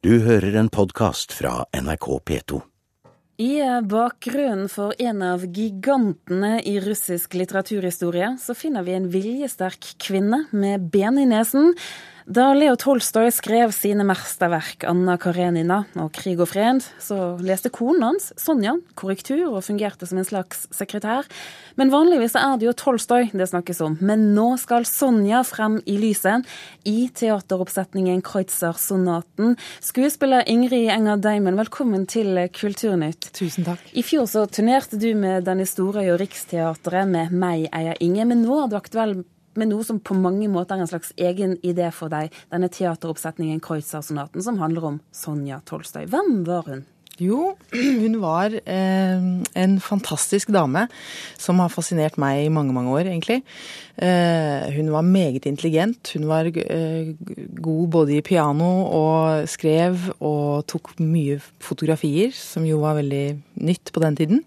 Du hører en podkast fra NRK P2. I bakgrunnen for en av gigantene i russisk litteraturhistorie, så finner vi en viljesterk kvinne med ben i nesen. Da Leo Tolstoy skrev sine mesterverk 'Anna Karenina' og 'Krig og fred', så leste konen hans, Sonja, korrektur og fungerte som en slags sekretær. Men vanligvis er det jo Tolstoy det snakkes om. Men nå skal Sonja frem i lyset i teateroppsetningen 'Kreutzer-sonaten'. Skuespiller Ingrid Enger Deimen, velkommen til Kulturnytt. Tusen takk. I fjor så turnerte du med Den Storøy og Riksteatret med 'Meg eier Inge', men nå er du aktuell med noe som på mange måter er en slags egen idé for deg, denne teateroppsetningen Kreutzer-sonaten, som handler om Sonja Tolstøy. Hvem var hun? Jo, hun var eh, en fantastisk dame som har fascinert meg i mange, mange år, egentlig. Eh, hun var meget intelligent. Hun var eh, god både i piano og skrev og tok mye fotografier, som jo var veldig nytt på den tiden.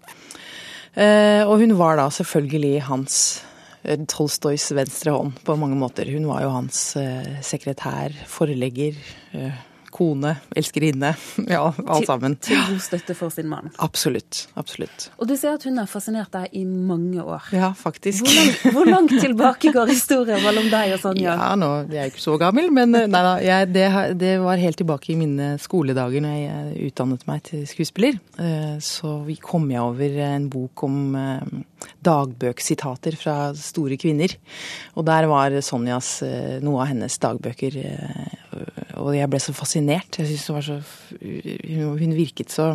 Eh, og hun var da selvfølgelig hans Tolstoys venstre hånd på mange måter. Hun var jo hans eh, sekretær, forlegger, eh, kone, elskerinne. Ja, alt sammen. Til, til god støtte for sin mann. Absolutt. Absolutt. Og du sier at hun har fascinert deg i mange år. Ja, faktisk. Hvor langt, hvor langt tilbake går historien mellom deg og Sonja? Ja, nå, Jeg er ikke så gammel, men nei da. Jeg, det, det, var helt tilbake i mine skoledager når jeg utdannet meg til skuespiller. Så kom jeg over en bok om dagbøksitater fra store kvinner. Og der var Sonjas noe av hennes dagbøker. Og jeg ble så fascinert. Jeg synes hun, var så Hun virket så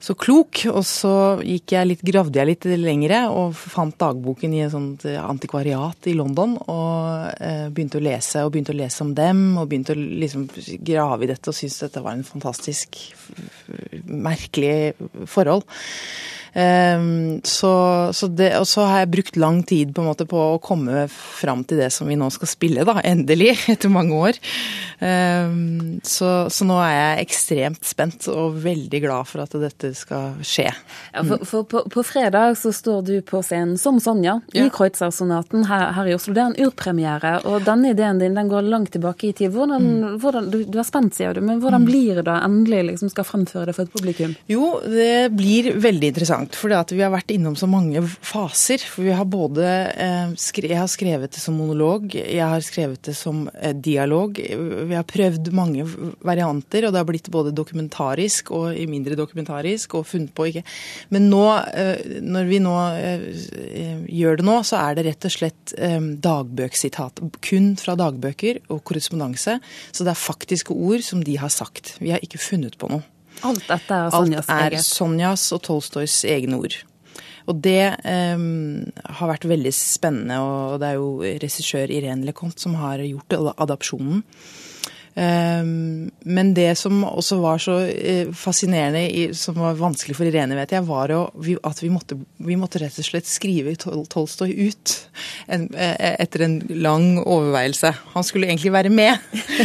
så klok. Og så gikk jeg litt, gravde jeg litt lengre og fant dagboken i et sånt antikvariat i London. Og eh, begynte å lese og begynte å lese om dem og begynte å liksom grave i dette og syntes dette var en fantastisk merkelig forhold. Um, så, så det, og så har jeg brukt lang tid på, måte på å komme fram til det som vi nå skal spille, da, endelig, etter mange år. Um, så, så, nå er jeg ekstremt spent og veldig glad for at dette skal skje. Ja, for, for på, på, fredag så står du på scenen som Sonja i ja. Kreutzer-sonaten her, her, i Oslo. Det er en urpremiere, og denne ideen din den går langt tilbake i tid. Hvordan, mm. hvordan du, du, er spent, sier du, men hvordan mm. blir det endelig liksom skal fremføre det for et publikum? Jo, det blir veldig interessant interessant, for vi har vært innom så mange faser. For vi har både eh, Jeg har skrevet det som monolog, jeg har skrevet det som eh, dialog. Vi har prøvd mange varianter, og det har blitt både dokumentarisk og mindre dokumentarisk, og funnet på ikke Men nå, eh, når vi nå gjør det nå, så er det rett og slett dagbøksitat. Kun fra dagbøker og korrespondanse. Så det er faktiske ord som de har sagt. Vi har ikke funnet på noe. Alt dette er Sonjas eget? Alt er Sonjas og Tolstoys egne ord. Og det um, har vært veldig spennende, og det er jo regissør Irene Leconte som har gjort adopsjonen. Um, men det som også var så uh, fascinerende, som var vanskelig for Irene, vet jeg, var at vi måtte, vi måtte, rett og slett skrive Tolstoy ut uh, etter en lang overveielse. Han skulle egentlig være med,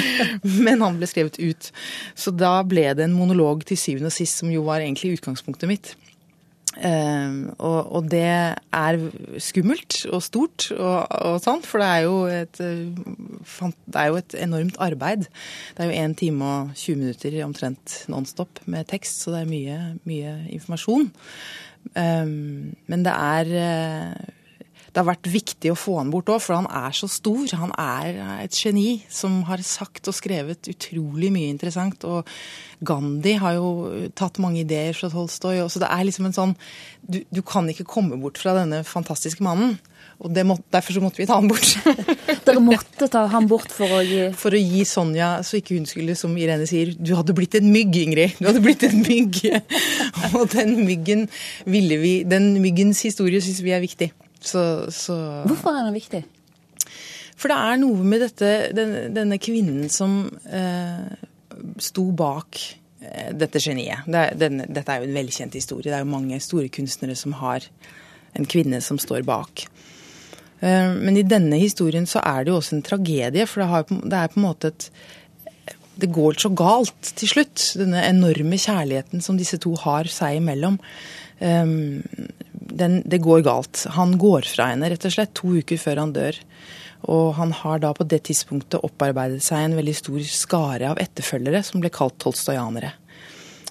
men han ble skrevet ut. Så da ble det en monolog til syvende og sist, som jo var egentlig utgangspunktet mitt. Uh, og, og, det er skummelt og stort og, og sånn, for det er, jo et, eh, det er jo et enormt arbeid. Det er jo 1 time og 20 minutter omtrent nonstop med tekst, så det er mye, mye informasjon. Um, men det er uh, det har vært viktig å få han bort òg, for han er så stor. Han er et geni som har sagt og skrevet utrolig mye interessant. Og Gandhi har jo tatt mange ideer fra Tolstoy. Så det er liksom en sånn Du, du kan ikke komme bort fra denne fantastiske mannen. Og måtte, derfor så måtte vi ta han bort. Dere måtte ta han bort for å gi For å gi Sonja, så ikke hun skulle, som Irene sier, du hadde blitt en mygg, Ingrid. Du hadde blitt en mygg. og den myggen ville vi Den myggens historie syns vi er viktig. Så, så... Hvorfor er den viktig? For det er noe med dette, denne, denne kvinnen som eh, sto bak eh, dette geniet. Det er, denne, dette er jo en velkjent historie. Det er jo mange store kunstnere som har en kvinne som står bak. Eh, men i denne historien så er det jo også en tragedie, for det, har, det er på en måte et det går så galt til slutt. Denne enorme kjærligheten som disse to har seg imellom. Um, den, det går galt. Han går fra henne rett og slett to uker før han dør. Og han har da på det tidspunktet opparbeidet seg en veldig stor skare av etterfølgere som ble kalt tolstojanere.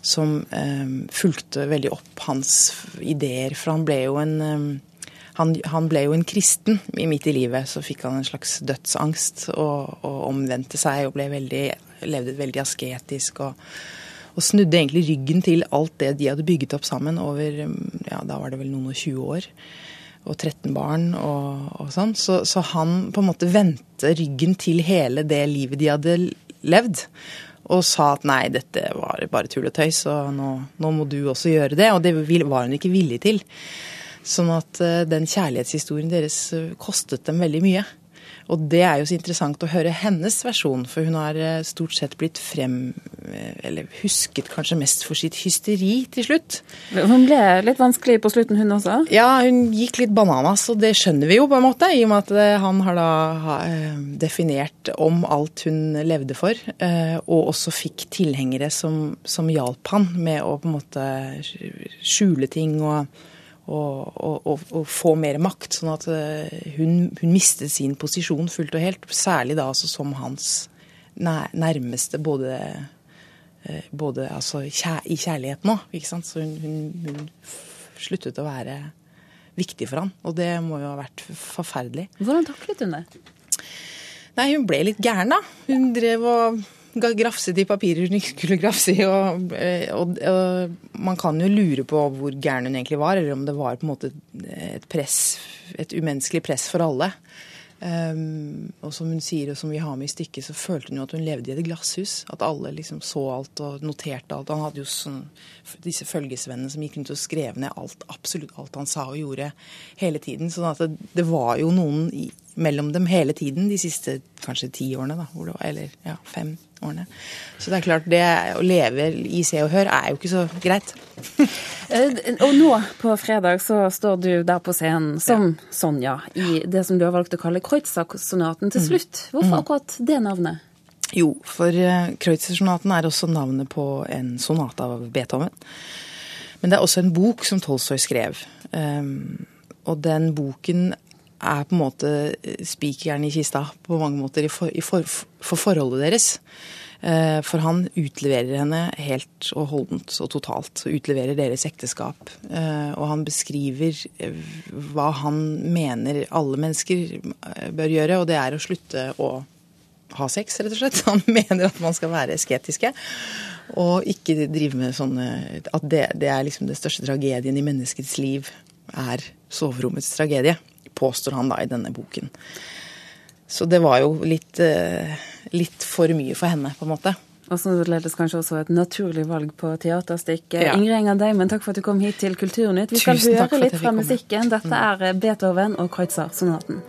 Som eh, fulgte veldig opp hans ideer, for han ble jo en eh, han, han, ble jo en kristen midt i livet. Så fikk han en slags dødsangst og, og omvendte seg og ble veldig, levde veldig asketisk. og og snudde egentlig ryggen til alt det de hadde bygget opp sammen over ja, da var det vel noen og 20 år og 13 barn og, og sånn. Så, så, han på en måte vendte ryggen til hele det livet de hadde levd. Og sa at nei, dette var bare tull og tøys, og nå, nå må du også gjøre det. Og det var hun ikke villig til. Sånn at uh, den kjærlighetshistorien deres uh, kostet dem veldig mye. Og det er jo så interessant å høre hennes versjon, for hun har eh, stort sett blitt frem eh, Eller husket kanskje mest for sitt hysteri til slutt. Hun ble litt vanskelig på slutten, hun også? Ja, hun gikk litt bananas, og det skjønner vi jo på en måte. I og med at eh, han har da definert om alt hun levde for, og også fikk tilhengere som, som hjalp han med å på en måte skjule ting og og, og, og, få mer makt. Sånn at eh, hun, hun, mistet sin posisjon fullt og helt. Særlig da altså som hans nærmeste, både, eh, både altså, i kjærligheten òg, Ikke sant? Så hun, hun, hun, sluttet å være viktig for han. Og det må jo ha vært forferdelig. Hvordan taklet hun det? Nei, hun ble litt gæren, da. Hun drev og grafset i papirer hun ikke skulle grafse i. Og, eh, og, og, man kan jo lure på hvor gæren hun egentlig var, eller om det var på en måte et press, et umenneskelig press for alle. Um, og som hun sier, og som vi har med i stykket, så følte hun jo at hun levde i et glasshus. At alle liksom så alt og noterte alt. Han hadde jo sånn, disse følgesvennene som gikk rundt og skrev ned alt, absolutt alt han sa og gjorde hele tiden. sånn at det, det var jo noen i, mellom dem hele tiden de siste kanskje ti årene, da, var, eller ja, fem årene. Så det er klart, det å leve i Se og Hør er jo ikke så greit. Eh, og nå på fredag så står du der på scenen som ja. Sonja i det som du har valgt å kalle Kreutzer-sonaten til mm. slutt. Hvorfor mm. akkurat det navnet? Jo, for eh, Kreutzer-sonaten er også navnet på en sonate av Beethoven. Men det er også en bok som Tolstoy skrev. Um, og den boken er på en måte spikeren i kista på mange måter for, for, for forholdet deres. Eh, for han utleverer henne helt og holdent og totalt. og Utleverer deres ekteskap. Eh, og han beskriver eh, hva han mener alle mennesker bør gjøre, og det er å slutte å ha sex, rett og slett. Han mener at man skal være esketiske. Og ikke drive med sånne At det, det er liksom den største tragedien i menneskets liv, er soverommets tragedie påstår han da i denne boken. Så det var jo litt, eh, litt for mye for henne, på en måte. Og således kanskje også et naturlig valg på teaterstykket. Ja. Ingrid Enger Deimen, takk for at du kom hit til Kulturnytt. Vi skal Tusen høre litt fra musikken. Dette mm. er Beethoven og Kreutzer-sonaten.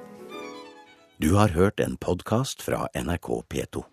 Du har hørt en podkast fra NRK P2.